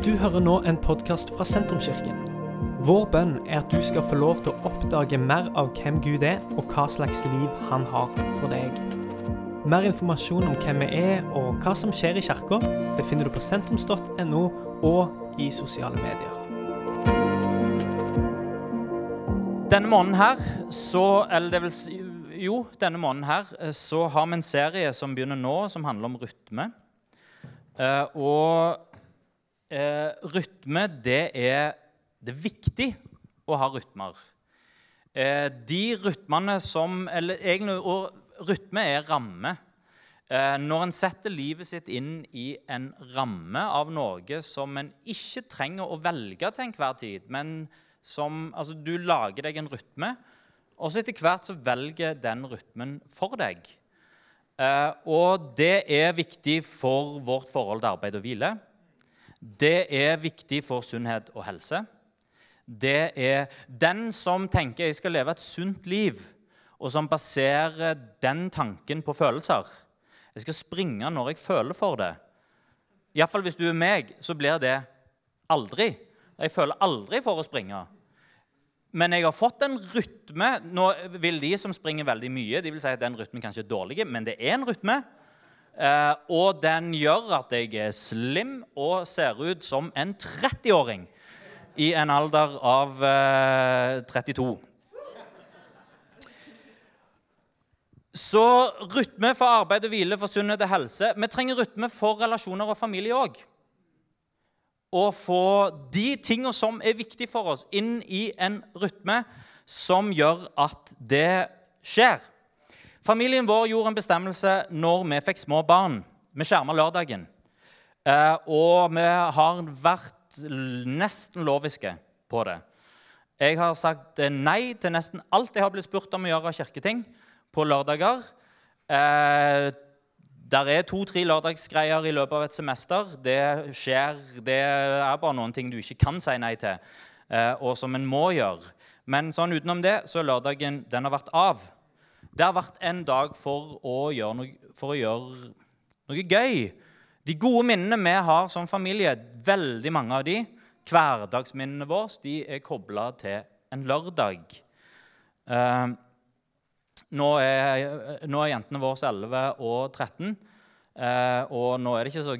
Du hører nå en podkast fra Sentrumskirken. Vår bønn er at du skal få lov til å oppdage mer av hvem Gud er, og hva slags liv han har for deg. Mer informasjon om hvem vi er og hva som skjer i kirka, befinner du på sentrums.no og i sosiale medier. Denne måneden her, så Eller det vil si Jo, denne måneden her så har vi en serie som begynner nå, som handler om rytme. Eh, og eh, rytme, det er Det er viktig å ha rytmer. Eh, de rytmene som Eller egentlig og rytme er ramme. Eh, når en setter livet sitt inn i en ramme av noe som en ikke trenger å velge til enhver tid, men som Altså, du lager deg en rytme, og så etter hvert så velger den rytmen for deg. Eh, og det er viktig for vårt forhold til arbeid og hvile. Det er viktig for sunnhet og helse. Det er den som tenker jeg skal leve et sunt liv, og som baserer den tanken på følelser. Jeg skal springe når jeg føler for det. Iallfall hvis du er meg, så blir det aldri. Jeg føler aldri for å springe. Men jeg har fått en rytme. Nå vil De som springer veldig mye, de vil si at den rytmen kanskje er dårlig, men det er en rytme. Eh, og den gjør at jeg er slim og ser ut som en 30-åring i en alder av eh, 32. Så rytme for arbeid og hvile, for sunnhet og helse. Vi trenger rytme for relasjoner og familie òg. Å få de tingene som er viktige for oss, inn i en rytme som gjør at det skjer. Familien vår gjorde en bestemmelse når vi fikk små barn. Vi skjerma lørdagen. Eh, og vi har vært nesten loviske på det. Jeg har sagt nei til nesten alt jeg har blitt spurt om å gjøre av kirketing på lørdager. Eh, der er to-tre lørdagsgreier i løpet av et semester. Det skjer, det er bare noen ting du ikke kan si nei til, eh, og som en må gjøre. Men sånn utenom det så lørdagen den har vært av. Det har vært en dag for å gjøre noe, å gjøre noe gøy. De gode minnene vi har som familie, veldig mange av de, hverdagsminnene våre, de er kobla til en lørdag. Eh, nå, er, nå er, jentene våre 11 og 13, eh, og nå er det ikke så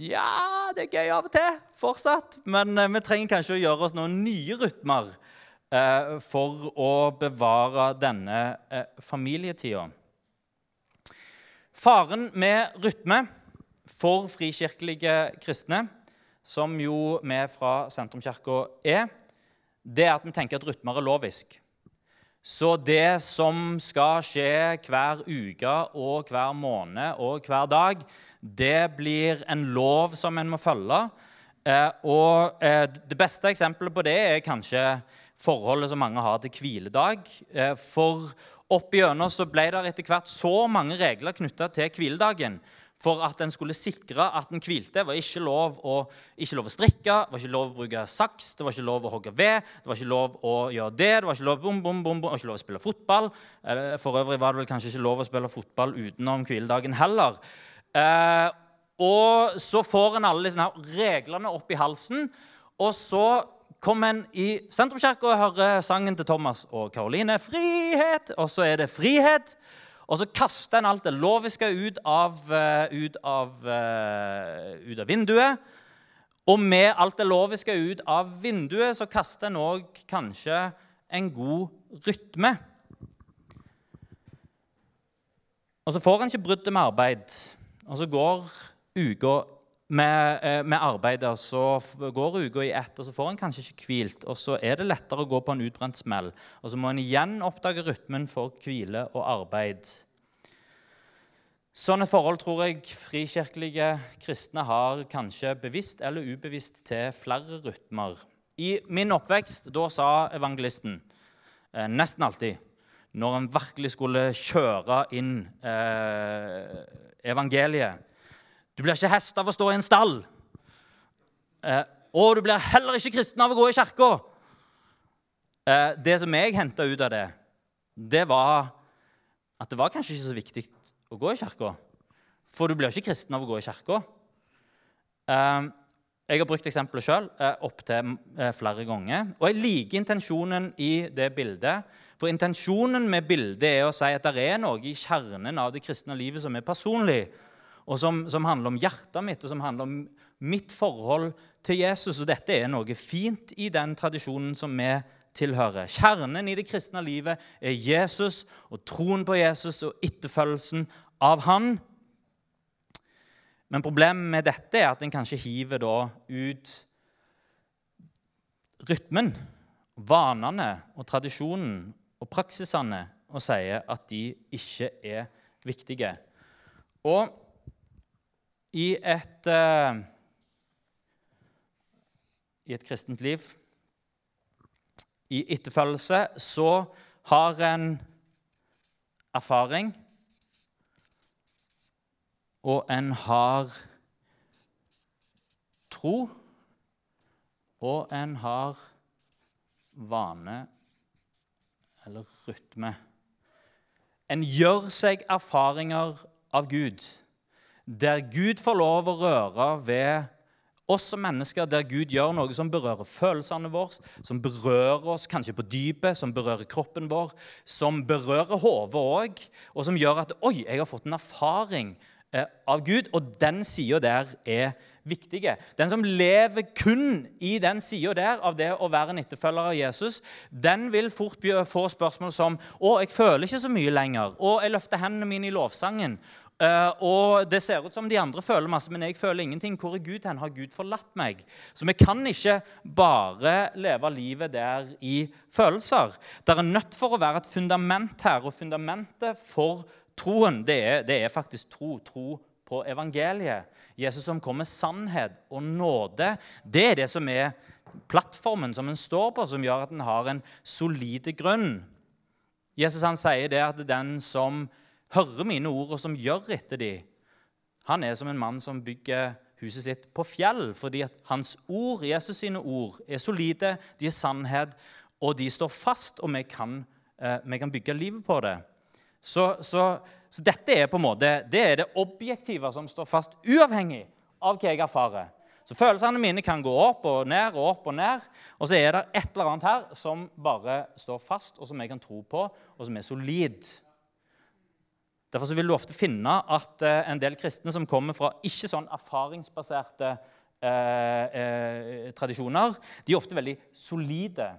Ja, det er gøy av og til fortsatt, men uh, vi trenger kanskje å gjøre oss noen nye rytmer for å bevare denne familietida. Faren med rytme for frikirkelige kristne, som jo vi fra Sentrumskirka er, det er at vi tenker at rytmer er lovisk. Så det som skal skje hver uke og hver måned og hver dag, det blir en lov som en må følge. Og Det beste eksempelet på det er kanskje forholdet som mange har til hviledag. For opp igjennom så ble det etter hvert så mange regler knytta til hviledagen for at en skulle sikre at en hvilte. Det var ikke lov, å, ikke lov å strikke, det var ikke lov å bruke saks, det var ikke lov å hogge ved, det var ikke lov å gjøre det, det var ikke lov, bom, bom, bom, det ikke lov å spille fotball. For øvrig var det vel kanskje ikke lov å spille fotball utenom hviledagen heller. Eh, og så får en alle disse reglene opp i halsen, og så kommer en i sentrumskirka og hører sangen til Thomas og Karoline 'Frihet', og så er det 'frihet'. Og så kaster en alt det loviske ut av, uh, ut, av, uh, ut av, vinduet. Og med alt det loviske ut av vinduet så kaster en òg kanskje en god rytme. Og så får en ikke bruddet med arbeid. Og så går uka med, eh, med arbeidet, så går uka i ett, og så får en kanskje ikke hvilt. Og så er det lettere å gå på en utbrent smell. Og så må en igjen oppdage rytmen for hvile og arbeid. Sånne forhold tror jeg frikirkelige kristne har kanskje bevisst eller ubevisst til flere rytmer. I min oppvekst da sa evangelisten eh, nesten alltid når en virkelig skulle kjøre inn eh, evangeliet du blir ikke hest av å stå i en stall. Eh, og du blir heller ikke kristen av å gå i kirka. Eh, det som jeg henta ut av det, det var at det var kanskje ikke så viktig å gå i kirka. For du blir ikke kristen av å gå i kirka. Eh, Jeg har brukt eksempelet sjøl eh, opptil eh, flere ganger. Og jeg liker intensjonen i det bildet. For intensjonen med bildet er å si at det er noe i kjernen av det kristne livet som er personlig, og som, som handler om hjertet mitt, og som handler om mitt forhold til Jesus. Og dette er noe fint i den tradisjonen som vi tilhører. Kjernen i det kristne livet er Jesus og troen på Jesus og etterfølgelsen av han. Men problemet med dette er at en kanskje hiver da ut rytmen, vanene og tradisjonen og praksisene og sier at de ikke er viktige. Og i et, uh, i et kristent liv, i etterfølgelse, så har en erfaring og en har tro, og en har vane eller rytme. En gjør seg erfaringer av Gud, der Gud får lov å røre ved oss som mennesker, der Gud gjør noe som berører følelsene våre, som berører oss kanskje på dypet, som berører kroppen vår, som berører hodet òg, og som gjør at Oi, jeg har fått en erfaring Eh, av Gud, og den sida der er viktige. Den som lever kun i den sida der av det å være en etterfølger av Jesus, den vil fort få spørsmål som 'Å, jeg føler ikke så mye lenger.' 'Å, jeg løfter hendene mine i lovsangen.' Uh, og Det ser ut som de andre føler masse, men jeg føler ingenting. Hvor er Gud hen? Har Gud forlatt meg? Så vi kan ikke bare leve livet der i følelser. Det er nødt for å være et fundament her, og fundamentet for Troen det er, det er, faktisk tro. Tro på evangeliet. Jesus som kommer sannhet og nåde. Det er det som er plattformen som en står på, som gjør at en har en solide grunn. Jesus han sier det at den som hører mine ord, og som gjør etter de, han er som en mann som bygger huset sitt på fjell, fordi at hans ord, Jesus sine ord, er solide, de er sannhet, og de står fast, og vi kan, eh, vi kan bygge livet på det. Så, så, så, dette er på en måte, det er det objektive som står fast, uavhengig av hva jeg erfarer. Så Følelsene mine kan gå opp og ned og opp og ned. Og så er det et eller annet her som bare står fast, og som jeg kan tro på, og som er solid. Derfor vil du ofte finne at eh, en del kristne som kommer fra ikke sånn erfaringsbaserte eh, eh, tradisjoner, de er ofte veldig solide.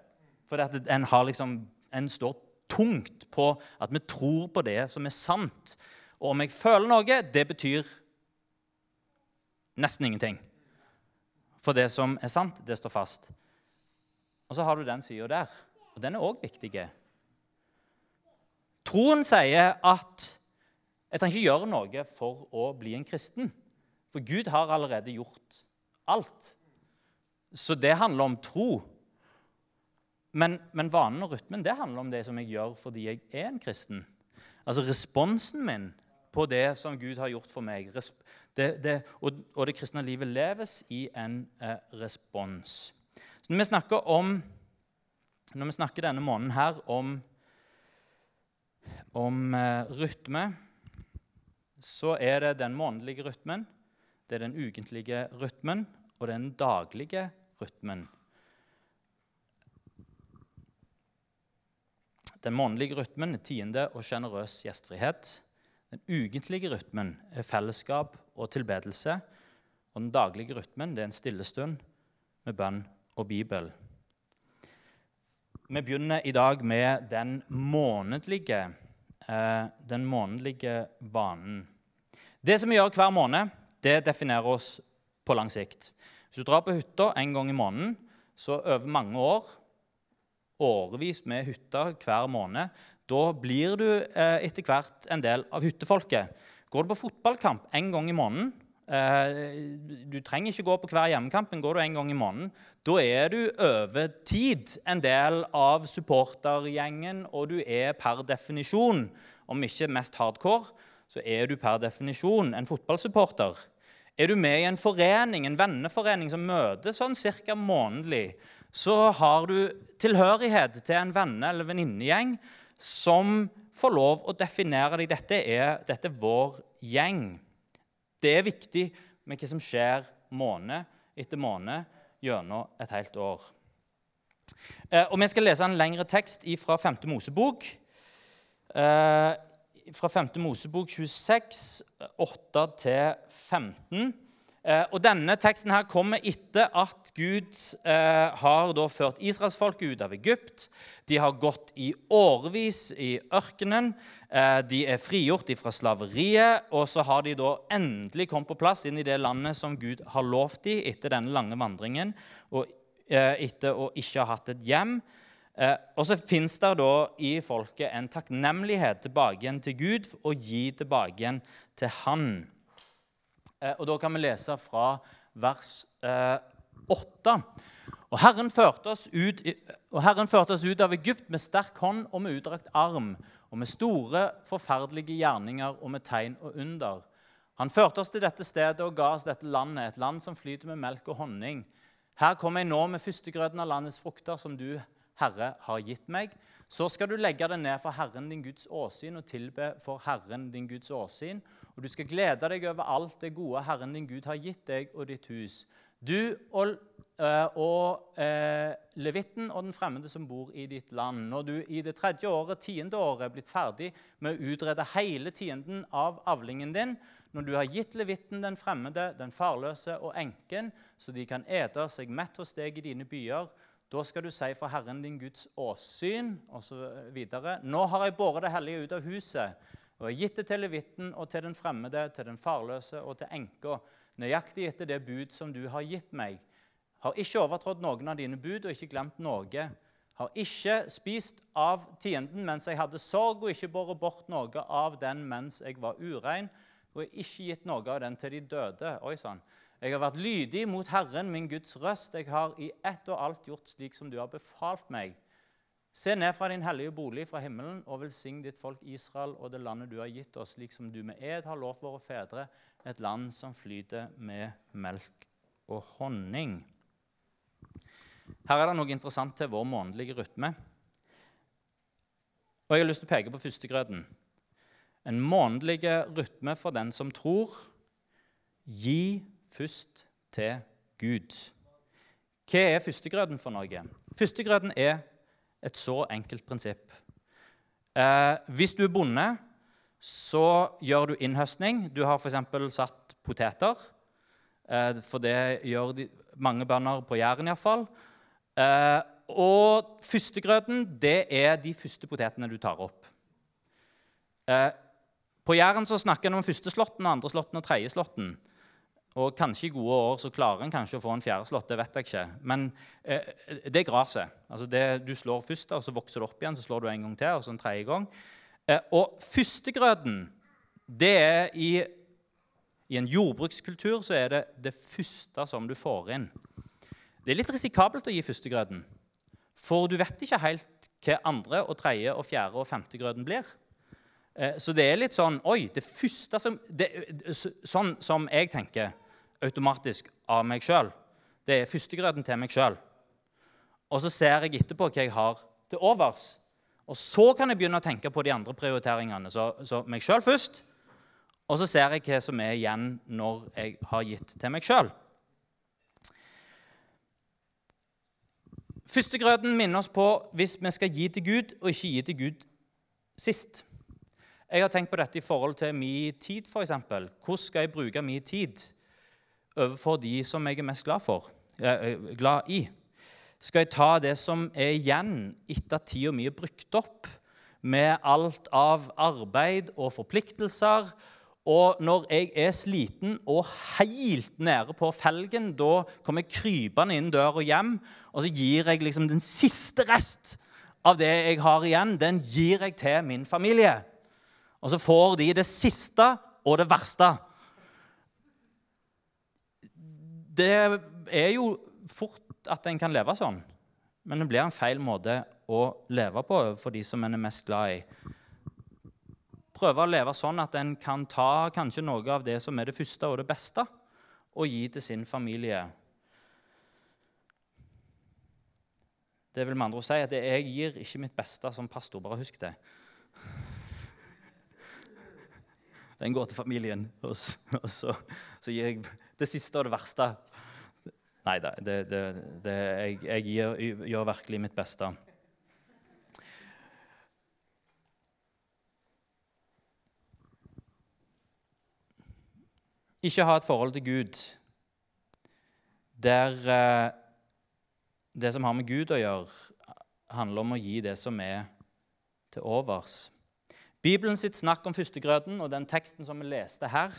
For en, liksom, en står tungt på at vi tror på det som er sant. Og om jeg føler noe, det betyr nesten ingenting. For det som er sant, det står fast. Og så har du den sida der. Og den er òg viktig. Troen sier at jeg trenger ikke gjøre noe for å bli en kristen. For Gud har allerede gjort alt. Så det handler om tro. Men, men, vanen og rytmen det handler om det som jeg gjør fordi jeg er en kristen. Altså responsen min på det som Gud har gjort for meg. Det, det, og, og, det kristne livet leves i en eh, respons. Så når vi snakker om når vi snakker denne måneden her om, om eh, rytme, så er det den månedlige rytmen, det er den ukentlige rytmen og den daglige rytmen. Den månedlige rytmen er tiende og sjenerøs gjestfrihet. Den ukentlige rytmen er fellesskap og tilbedelse. Og den daglige rytmen er en stillestund med bønn og Bibel. Vi begynner i dag med den månedlige, eh, den månedlige vanen. Det som vi gjør hver måned, det definerer oss på lang sikt. Hvis du drar på hytta en gang i måneden, så over mange år årevis med hytta hver måned, da blir du eh, etter hvert en del av hyttefolket. Går du på fotballkamp en gang i måneden eh, Du trenger ikke gå på hver hjemmekamp, men går du en gang i måneden, da er du over tid en del av supportergjengen, og du er per definisjon, om ikke mest hardcore, så er du per definisjon en fotballsupporter. Er du med i en forening, en venneforening som møtes sånn ca. månedlig, så har du tilhørighet til en venne- eller venninnegjeng som får lov å definere deg. Dette er, dette er vår gjeng. Det er viktig med hva som skjer måned etter måned gjennom et helt år. Eh, og Vi skal lese en lengre tekst fra 5. Mosebok. Eh, fra 5. Mosebok 26, 8-15. Eh, og Denne teksten her kommer etter at Gud eh, har da ført israelsfolket ut av Egypt. De har gått i årevis i ørkenen. Eh, de er frigjort fra slaveriet, og så har de da endelig kommet på plass inn i det landet som Gud har lovt dem etter denne lange vandringen, og etter å ikke ha hatt et hjem. Eh, og så fins det da i folket en takknemlighet tilbake igjen til Gud og gi tilbake igjen til Han. Eh, og Da kan vi lese fra vers 8. Eh, og Herren, førte oss ut, og Herren førte oss ut av Egypt med sterk hånd og med utdrakt arm, og med store, forferdelige gjerninger og med tegn og under. Han førte oss til dette stedet og ga oss dette landet, et land som flyter med melk og honning. Her kommer jeg nå med førstegrøten av landets frukter, som du, Herre, har gitt meg. Så skal du legge deg ned for Herren din Guds åsyn og tilbe for Herren din Guds åsyn. Og du skal glede deg over alt det gode Herren din Gud har gitt deg og ditt hus. Du og, øh, og øh, levitten og den fremmede som bor i ditt land. Når du i det tredje året, tiende året, er blitt ferdig med å utrede hele tienden av avlingen din, når du har gitt levitten, den fremmede, den farløse og enken, så de kan ete seg mett hos deg i dine byer, da skal du si for Herren din Guds åsyn osv.: Nå har jeg båret det hellige ut av huset og har gitt det til levitten og til den fremmede, til den farløse og til enka, nøyaktig etter det bud som du har gitt meg. Har ikke overtrådt noen av dine bud og ikke glemt noe. Har ikke spist av tienden mens jeg hadde sorg, og ikke båret bort noe av den mens jeg var urein, og ikke gitt noe av den til de døde. Oi sann. Jeg har vært lydig mot Herren, min Guds røst. Jeg har i ett og alt gjort slik som du har befalt meg. Se ned fra din hellige bolig fra himmelen og velsign ditt folk Israel og det landet du har gitt oss, slik som du med ed har lovt våre fedre, et land som flyter med melk og honning. Her er det noe interessant til vår månedlige rytme. Og Jeg har lyst til å peke på førstegrøten. En månedlig rytme for den som tror. Gi først til Gud. Hva er førstegrøten for noe? Førstegrøten er et så enkelt prinsipp. Eh, hvis du er bonde, så gjør du innhøstning. Du har f.eks. satt poteter. Eh, for det gjør de, mange bønder på Jæren iallfall. Eh, og førstegrøten det er de første potetene du tar opp. Eh, på Jæren så snakker en om førsteslåtten, andreslåtten og tredje slåtten. Og kanskje i gode år så klarer en kanskje å få en fjerdeslått. Det vet jeg ikke. Men eh, det er gresset. Altså du slår først, og så vokser det opp igjen. Så slår du en gang til, og så en tredje gang. Eh, og førstegrøten, det er i, i en jordbrukskultur så er det det første som du får inn. Det er litt risikabelt å gi førstegrøten. For du vet ikke helt hva andre og tredje og fjerde og femtegrøten blir. Eh, så det er litt sånn Oi, det første som det, Sånn som jeg tenker automatisk av meg sjøl. Det er førstegrøten til meg sjøl. Og så ser jeg etterpå hva jeg har til overs. Og så kan jeg begynne å tenke på de andre prioriteringene. Så, så meg sjøl først. Og så ser jeg hva som er igjen når jeg har gitt til meg sjøl. Førstegrøten minner oss på hvis vi skal gi til Gud, og ikke gi til Gud sist. Jeg har tenkt på dette i forhold til min tid, f.eks. Hvordan skal jeg bruke min tid? Overfor de som jeg er mest glad, for, glad i? Skal jeg ta det som er igjen etter at tida mi er brukt opp, med alt av arbeid og forpliktelser? Og når jeg er sliten og helt nede på felgen, da kommer jeg krypende inn døra hjem, og så gir jeg liksom den siste rest av det jeg har igjen, den gir jeg til min familie. Og så får de det siste og det verste det er jo fort at en kan leve sånn, men det blir en feil måte å leve på for de som en er mest glad i. Prøve å leve sånn at en kan ta kanskje noe av det som er det første og det beste, og gi til sin familie. Det vil med andre ord si at jeg gir ikke mitt beste som pastor. Bare husk det. Den går til familien, og så, og så, så gir jeg det siste og det verste Nei da, jeg, jeg gjør, gjør virkelig mitt beste. Ikke ha et forhold til Gud der eh, det som har med Gud å gjøre, handler om å gi det som er til overs. Bibelen sitt snakk om førstegrøten og den teksten som vi leste her,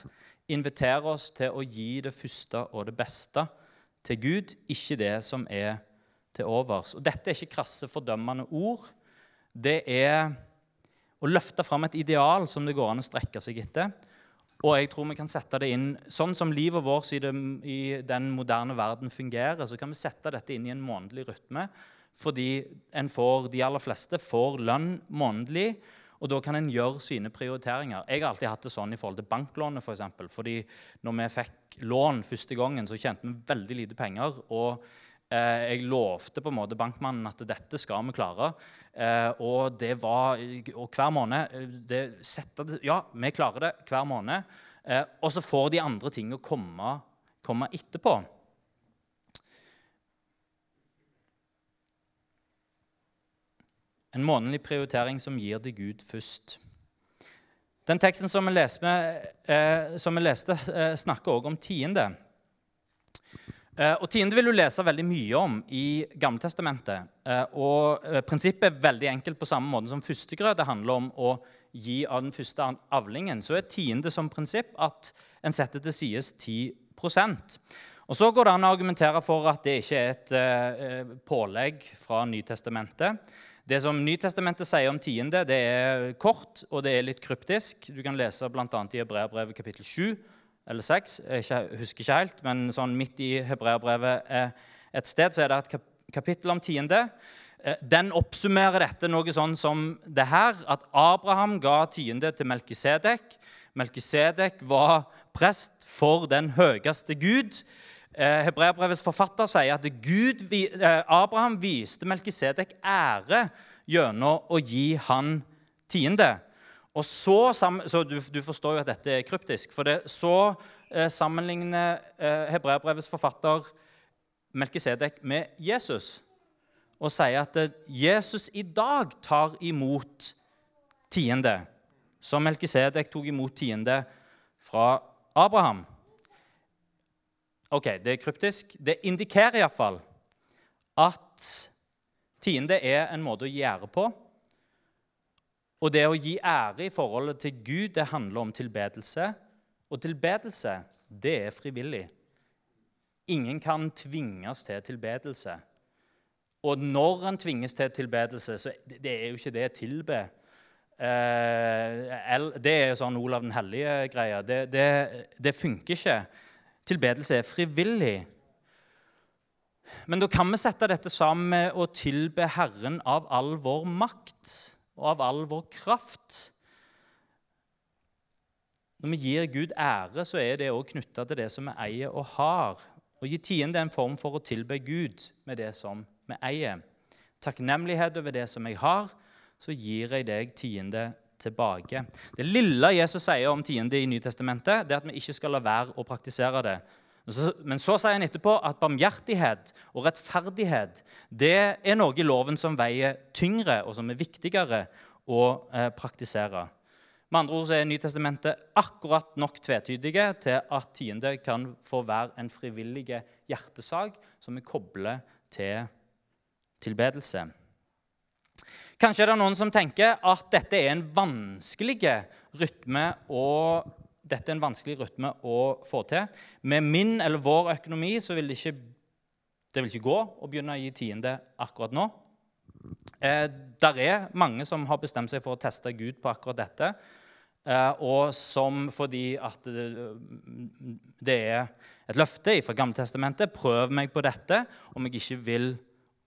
inviterer oss til å gi det første og det beste til Gud, ikke det som er til overs. Og Dette er ikke krasse, fordømmende ord. Det er å løfte fram et ideal som det går an å strekke seg etter. Og jeg tror vi kan sette det inn, Sånn som livet vårt i, den moderne verden fungerer, så kan vi sette dette inn i en månedlig rytme. Fordi får, de aller fleste får lønn månedlig, og da kan en gjøre sine prioriteringer. Jeg har alltid hatt det sånn i forhold til banklånet. For eksempel. fordi når vi fikk lån første gangen, så tjente vi veldig lite penger. og eh, jeg lovte på en måte bankmannen at dette skal vi klare. Eh, og det var og hver måned eh, det, sette, Ja, vi klarer det hver måned. Og så får de andre tingene komme, komme etterpå. En månedlig prioritering som gir det Gud først. Den teksten som vi, leste, eh, som vi leste eh, snakker også om tiende. Eh, og Tiende vil du lese veldig mye om i Gammeltestamentet. Eh, og eh, Prinsippet er veldig enkelt på samme måte som førstegrøt. Det handler om å gi av den første avlingen. Så er tiende som prinsipp at en setter til side 10 og Så går det an å argumentere for at det ikke er et pålegg fra Nytestamentet. Det som Nytestamentet sier om tiende, det er kort og det er litt kryptisk. Du kan lese bl.a. i Hebreabrevet kapittel 7 eller 6. Jeg husker ikke helt, men sånn midt i Hebreabrevet et sted så er det et kapittel om tiende. Eh, den oppsummerer dette noe sånn som det her, at Abraham ga tiende til Melkisedek. Melkisedek var prest for den høyeste Gud. Eh, Hebreabrevets forfatter sier at Gud, eh, Abraham viste Melkisedek ære gjennom å gi han tiende. Og så, så du, forstår jo at dette er kryptisk. For det, så eh, sammenligner eh, Hebreabrevets forfatter Melkisedek med Jesus og sier at eh, Jesus i dag tar imot tiende, som Melkisedek tok imot tiende fra Abraham. Ok, det er kryptisk. Det indikerer iallfall at tiende er en måte å gjøre på. Og det å gi ære i forholdet til Gud, det handler om tilbedelse. Og tilbedelse, det er frivillig. Ingen kan tvinges til tilbedelse. Og når en tvinges til tilbedelse, så det er jo ikke det tilbe. Eh, det er jo sånn Olav den hellige-greia. Det, det, det funker ikke. Tilbedelse er frivillig. Men da kan vi sette dette sammen med å tilbe Herren av all vår makt og av all vår kraft. Når vi gir Gud ære, så er det også knytta til det som vi eier og har. Å gi tiende er en form for å tilbe Gud med det som vi eier. Takknemlighet over det som jeg har, så gir jeg deg tiende tilbake. Det lille Jesus sier om tiende i Nytestamentet, det er at vi ikke skal la være å praktisere det. Men så sier han etterpå at barmhjertighet og rettferdighet det er noe i loven som veier tyngre, og som er viktigere å eh, praktisere. Med andre ord så er Nytestamentet akkurat nok tvetydige til at tiende kan få være en frivillig hjertesak som vi kobler til tilbedelse. Kanskje er det noen som tenker at dette er en vanskelig rytme å, dette er en vanskelig rytme å få til. Med min eller vår økonomi så vil det ikke, det vil ikke gå å begynne å gi tiende akkurat nå. Eh, der er mange som har bestemt seg for å teste Gud på akkurat dette. Eh, og som fordi at det, det er et løfte fra Gammeltestamentet Prøv meg på dette om jeg ikke vil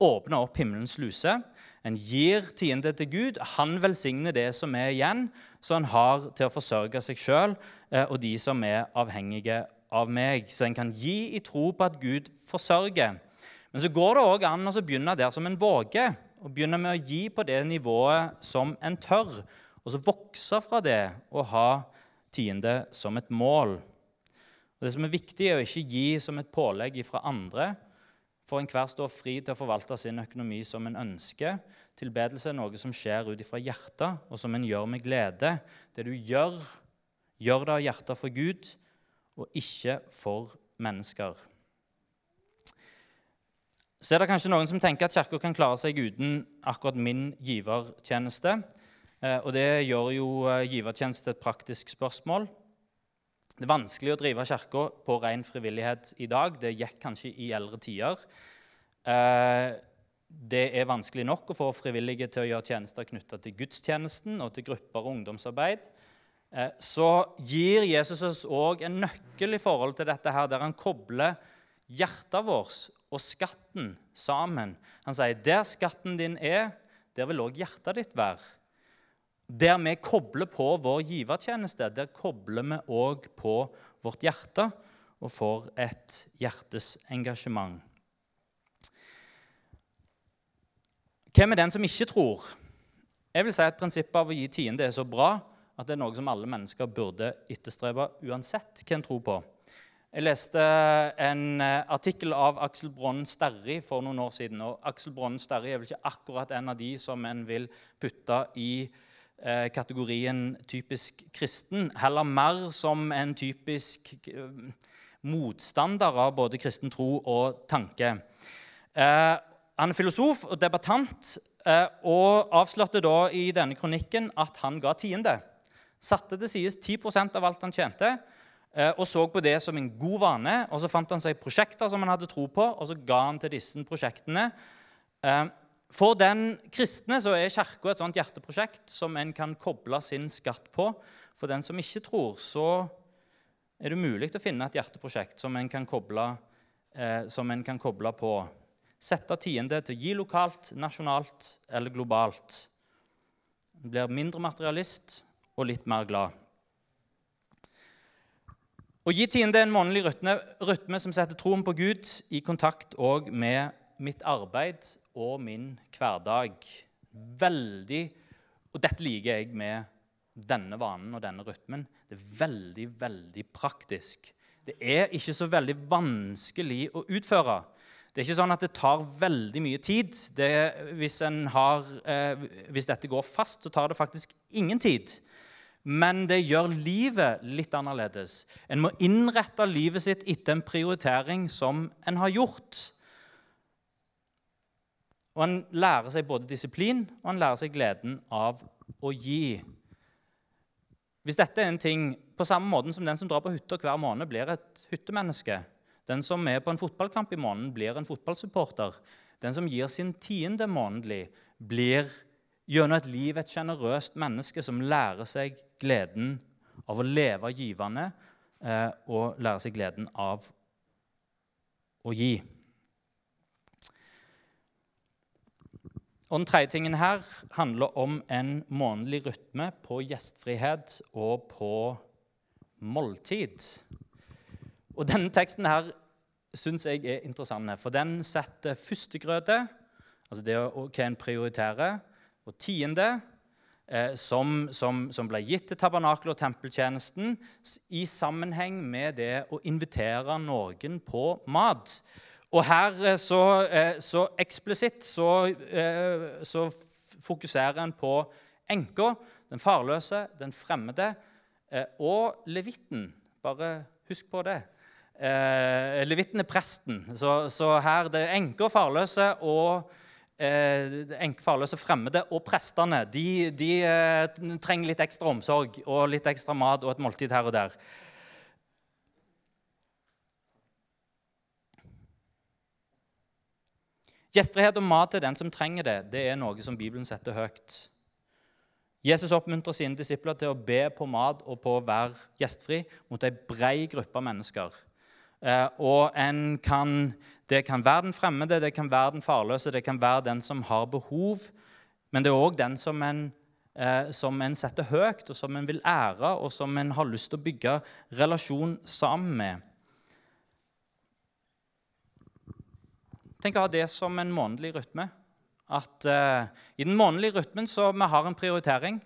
åpne opp himmelens luse. En gir tiende til Gud. Han velsigner det som er igjen, så han har til å forsørge seg sjøl eh, og de som er avhengige av meg. Så en kan gi i tro på at Gud forsørger. Men så går det òg an å begynne der som en våger. Og begynne med å gi på det nivået som en tør. Og så vokse fra det og ha tiende som et mål. Og Det som er viktig, er å ikke gi som et pålegg fra andre, for enhver står fri til å forvalte sin økonomi som en ønsker. Tilbedelse er noe som skjer ut ifra hjertet, og som en gjør med glede. Det du gjør, gjør det av hjertet for Gud, og ikke for mennesker. Så er det kanskje noen som tenker at Kirka kan klare seg uten akkurat min givertjeneste. Eh, og det gjør jo eh, givertjeneste et praktisk spørsmål. Det er vanskelig å drive kirka på ren frivillighet i dag. Det gikk kanskje i eldre tider. Eh, det er vanskelig nok å få frivillige til å gjøre tjenester knytta til gudstjenesten og til grupper og ungdomsarbeid. Så gir Jesus oss òg en nøkkel i forhold til dette her, der han kobler hjertet vårt og skatten sammen. Han sier, 'Der skatten din er, der vil òg hjertet ditt være.' Der vi kobler på vår givertjeneste, der kobler vi òg på vårt hjerte og får et hjertesengasjement. Hvem er den som ikke tror? Jeg vil si at Prinsippet av å gi tiende er så bra at det er noe som alle mennesker burde etterstrebe uansett hva en tror på. Jeg leste en eh, artikkel av Aksel Bronn Sterri for noen år siden. og Aksel Bronn Sterri er vel ikke akkurat en av de som en vil putte i kategorien typisk kristen. Heller mer som en typisk eh, motstander av både kristen tro og tanke. Eh, han er filosof og debattant eh, og avslørte da i denne kronikken at han ga tiende. Satte til side 10 av alt han tjente Eh, og så på det som en god vane. og Så fant han seg prosjekter som han hadde tro på, og så ga han til disse prosjektene. For den kristne så er Kirka et sånt hjerteprosjekt som en kan koble sin skatt på. For den som ikke tror, så er det mulig å finne et hjerteprosjekt som en kan koble, eh, en kan koble på. Sette tiende til å gi lokalt, nasjonalt eller globalt. Blir mindre materialist og litt mer glad. Å gi tiende er en månedlig rytme, rytme, som setter troen på Gud i kontakt òg med mitt arbeid og min hverdag. Veldig, Og dette liker jeg med denne vanen og denne rytmen. Det er veldig, veldig praktisk. Det er ikke så veldig vanskelig å utføre. Det er ikke sånn at det tar veldig mye tid. Det, hvis, har, eh, hvis dette går fast, så tar det faktisk ingen tid men det gjør livet litt annerledes. En må innrette livet sitt etter en prioritering som en har gjort. Og han lærer seg både disiplin og han lærer seg gleden av å gi. Hvis dette er en ting på samme måte som den som drar på hytta hver måned, blir et hyttemenneske. Den som er på en fotballkamp i måneden, blir en fotballsupporter. Den som gir sin tiende månedlig, blir gjennom et liv et sjenerøst menneske som lærer seg gleden av å leve givende eh, og lærer seg gleden av å gi. Og Den tredje tingen her handler om en månedlig rytme på gjestfrihet og på måltid. Og Denne teksten her syns jeg er interessant, for den setter førstegrøte, altså det hva en prioriterer, og tiende, eh, som, som, som, ble gitt til tabernakelet og tempeltjenesten i sammenheng med det å invitere noen på mat. Og her eh, så, eh, så eksplisitt så, eh, så fokuserer en på enka, den farløse, den fremmede, og levitten. Bare husk på det. Levitten er presten. Så, så her det er enker, farløse og enke, farløse fremmede og prestene de, de trenger litt ekstra omsorg og litt ekstra mat og et måltid her og der. Gjestfrihet og mat til den som trenger det, det er noe som Bibelen setter høyt. Jesus oppmuntrer sine disipler til å be på mat og på å være gjestfri mot ei brei gruppe mennesker. Eh, og kan, Det kan være den fremmede, det kan være den farløse, det kan være den som har behov. Men det er òg den som en, eh, som en setter høyt, og som en vil ære, og som en har lyst til å bygge relasjon sammen med. Tenk å ha det som en månedlig rytme. At uh, I den månedlige rytmen så vi har en prioritering.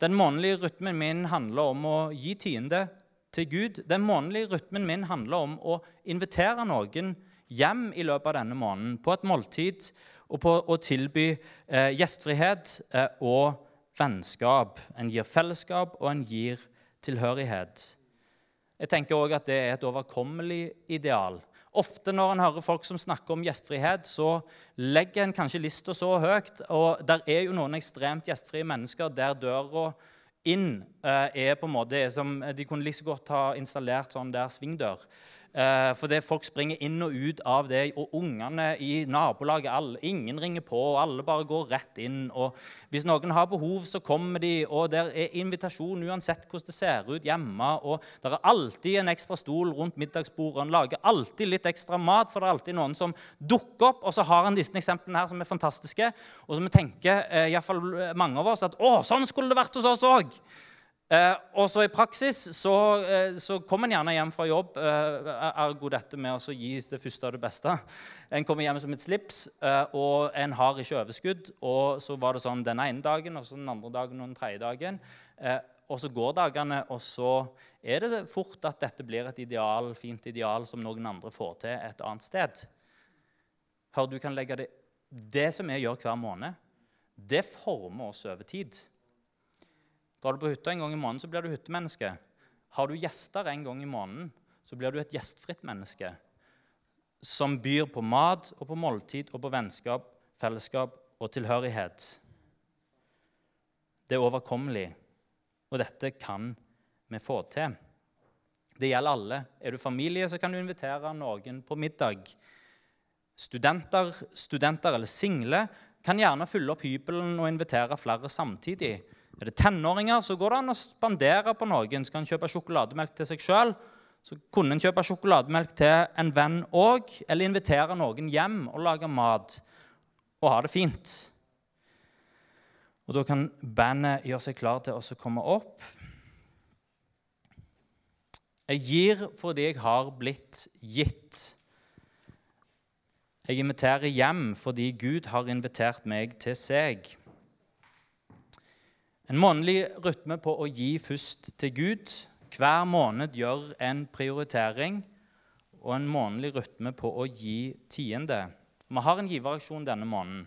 Den månedlige rytmen min handler om å gi tiende til Gud. Den månedlige rytmen min handler om å invitere noen hjem i løpet av denne måneden på et måltid og på å tilby eh, gjestfrihet eh, og vennskap. En gir fellesskap, og en gir tilhørighet. Jeg tenker også at det er et overkommelig ideal. Ofte når en hører folk som snakker om gjestfrihet, så legger en kanskje lista så høyt. Og der er jo noen ekstremt gjestfrie mennesker der døra inn eh, er på en måte som De kunne like så godt ha installert sånn der svingdør. Eh, for folk springer inn og ut av det, og ungene i nabolaget alle, Ingen ringer på, og alle bare går rett inn. og Hvis noen har behov, så kommer de, og der er invitasjon uansett hvordan det ser ut hjemme. og Det er alltid en ekstra stol rundt middagsbordet. En lager alltid litt ekstra mat, for det er alltid noen som dukker opp. Og så har en disse eksemplene her som er fantastiske, og som vi tenker, eh, iallfall mange av oss, at å, sånn skulle det vært hos oss òg. Eh, og så I praksis så, eh, så kommer en gjerne hjem fra jobb. Eh, ergo dette med å gi det første av det beste. En kommer hjem som et slips, eh, og en har ikke overskudd. Og så var det sånn den ene dagen, og så den andre dagen og den tredje dagen. Eh, og så går dagene, og så er det fort at dette blir et ideal, fint ideal som noen andre får til et annet sted. Hør, du kan legge det Det som vi gjør hver måned, det former oss over tid. Drar du på hytta en gang i måneden, så blir du hyttemenneske. Har du gjester en gang i måneden, så blir du et gjestfritt menneske som byr på mat og på måltid og på vennskap, fellesskap og tilhørighet. Det er overkommelig, og dette kan vi få til. Det gjelder alle. Er du familie, så kan du invitere noen på middag. Studenter, studenter eller single kan gjerne fylle opp hybelen og invitere flere samtidig. Er det tenåringer, så går det an å spandere på noen. Skal en kjøpe sjokolademelk til seg sjøl, så kunne en kjøpe sjokolademelk til en venn òg. Eller invitere noen hjem og lage mat og ha det fint. Og Da kan bandet gjøre seg klar til å komme opp. Jeg gir fordi jeg har blitt gitt. Jeg inviterer hjem fordi Gud har invitert meg til seg. En månedlig rytme på å gi først til Gud. Hver måned gjør en prioritering og en månedlig rytme på å gi tiende. Vi har en giveraksjon denne måneden.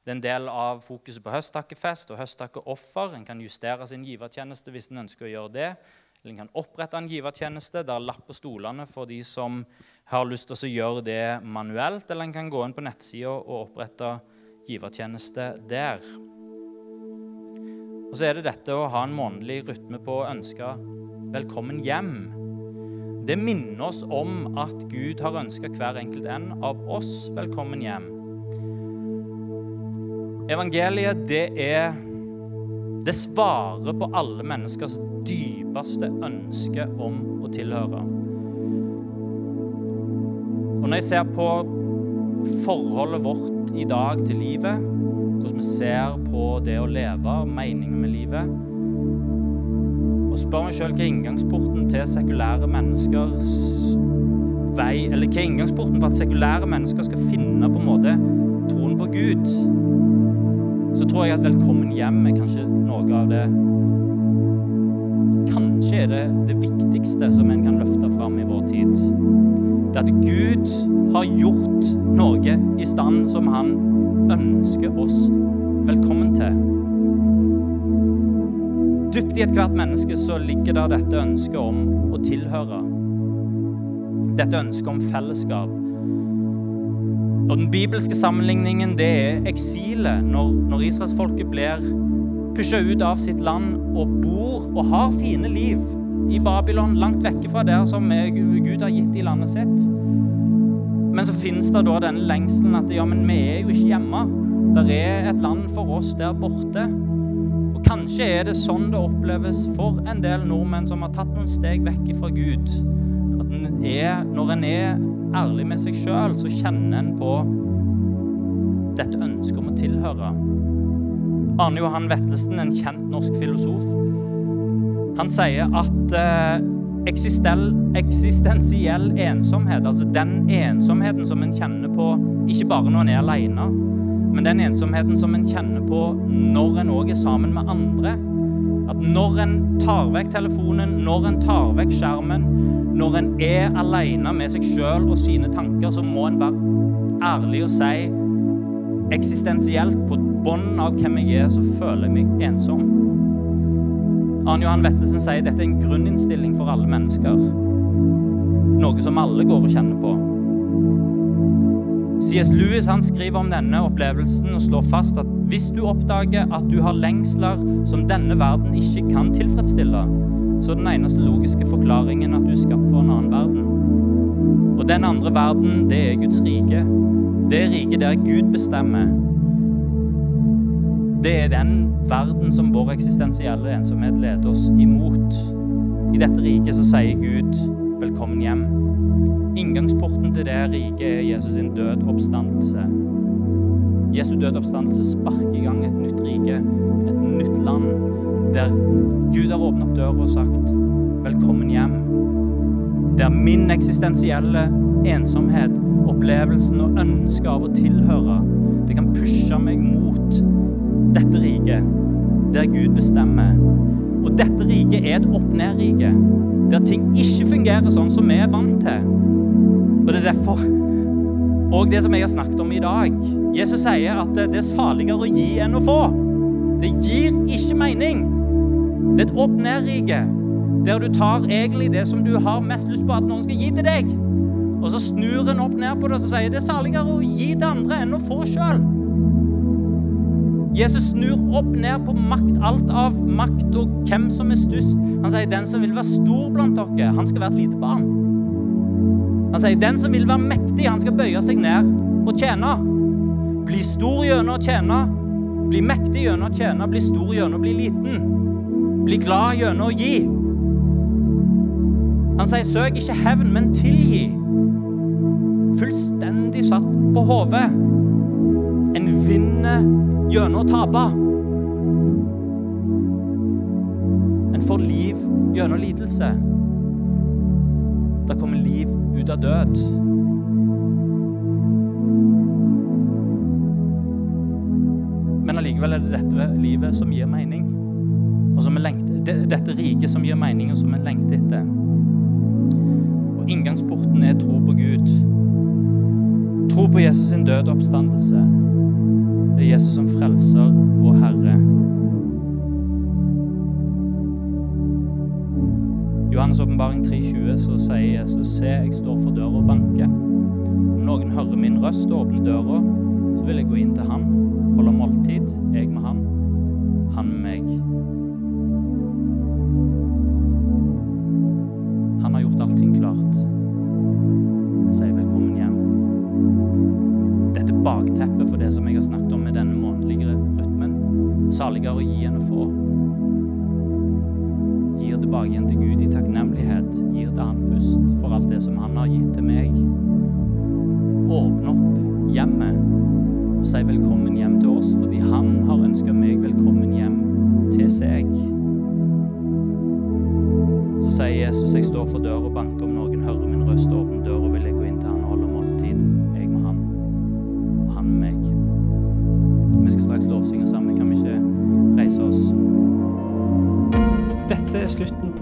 Det er en del av fokuset på høsttakkefest og høsttakkeoffer. En kan justere sin givertjeneste hvis en ønsker å gjøre det. Eller en kan opprette en givertjeneste der lapp på stolene for de som har lyst til å gjøre det manuelt. Eller en kan gå inn på nettsida og opprette givertjeneste der. Og så er det dette å ha en månedlig rytme på å ønske velkommen hjem. Det minner oss om at Gud har ønska hver enkelt en av oss velkommen hjem. Evangeliet, det er Det svarer på alle menneskers dypeste ønske om å tilhøre. Og når jeg ser på forholdet vårt i dag til livet hvordan vi ser på det å leve, meningen med livet. Og spør meg sjøl hva er inngangsporten til sekulære menneskers vei Eller hva er inngangsporten for at sekulære mennesker skal finne på en måte troen på Gud? Så tror jeg at 'Velkommen hjem' er kanskje noe av det Kanskje er det det viktigste som en kan løfte fram i vår tid. Det at Gud har gjort noe i stand som han ønsker oss velkommen til. Dypt i ethvert menneske så ligger der dette ønsket om å tilhøre. Dette ønsket om fellesskap. Og Den bibelske sammenligningen det er eksilet, når, når israelsfolket blir pusha ut av sitt land og bor og har fine liv i Babylon, langt vekke fra der som Gud har gitt i landet sitt. Men så finnes det da denne lengselen at ja, men vi er jo ikke hjemme. Det er et land for oss der borte. Og kanskje er det sånn det oppleves for en del nordmenn som har tatt noen steg vekk fra Gud. At en er, når en er ærlig med seg sjøl, så kjenner en på dette ønsket om å tilhøre. Arne Johan Vettelsen, en kjent norsk filosof, han sier at eh, eksistensiell ensomhet, altså den ensomheten som en kjenner på ikke bare når en er alene, men den ensomheten som en kjenner på når en òg er sammen med andre. At når en tar vekk telefonen, når en tar vekk skjermen, når en er alene med seg sjøl og sine tanker, så må en være ærlig og si eksistensielt på bunnen av hvem jeg er, så føler jeg meg ensom. Arne Johan Vettelsen sier dette er en grunninnstilling for alle mennesker. Noe som alle går og kjenner på. C.S. Lewis han skriver om denne opplevelsen og slår fast at hvis du oppdager at du har lengsler som denne verden ikke kan tilfredsstille, så er den eneste logiske forklaringen at du er skapt for en annen verden. Og den andre verden, det er Guds rike. Det riket der Gud bestemmer. Det er den verden som vår eksistensielle ensomhet leder oss imot. I dette riket så sier Gud 'velkommen hjem'. Inngangsporten til det riket er Jesus sin død oppstandelse. Jesu død oppstandelse sparker i gang et nytt rike, et nytt land, der Gud har åpnet opp døra og sagt 'velkommen hjem'. Der min eksistensielle ensomhet, opplevelsen og ønsket av å tilhøre, det kan pushe meg mot dette riket, der Gud bestemmer. Og dette riket er et opp-ned-rike, der ting ikke fungerer sånn som vi er vant til. Og det er derfor Og det som jeg har snakket om i dag. Jesus sier at det er saligere å gi enn å få. Det gir ikke mening. Det er et opp-ned-rike der du tar egentlig det som du har mest lyst på at noen skal gi til deg. Og så snur en opp ned på det og så sier det er saligere å gi til andre enn å få sjøl. Jesus snur opp ned på makt, alt av makt og hvem som er størst. Han sier den som vil være stor blant dere, han skal være et lite barn. Han sier den som vil være mektig, han skal bøye seg ned og tjene. Bli stor gjennom å tjene. Bli mektig gjennom å tjene. Bli stor gjennom å bli liten. Bli glad gjennom å gi. Han sier søk ikke hevn, men tilgi. Fullstendig satt på hodet. En vinner gjennom å tape. En får liv gjennom lidelse. Det kommer liv ut av død. Men allikevel er det dette livet som gir mening. Og som lengter, dette riket som gir mening, og som vi lengter etter. Og inngangsporten er tro på Gud. Tro på Jesus sin døde oppstandelse. Det er Jesus som frelser og Herre. Johannes' åpenbaring 3,20 så sier Jesus, se, jeg står for døra og banker. Om noen hører min røst og åpner døra, så vil jeg gå inn til han, holde måltid, Saligere å gi enn å få gir tilbake igjen til Gud i takknemlighet. Gir til Han først for alt det som Han har gitt til meg. Åpne opp hjemmet og si velkommen hjem til oss, fordi Han har ønska meg velkommen hjem til seg. Så sier Jesus, jeg står for døra og banker. Om noen hører min røst og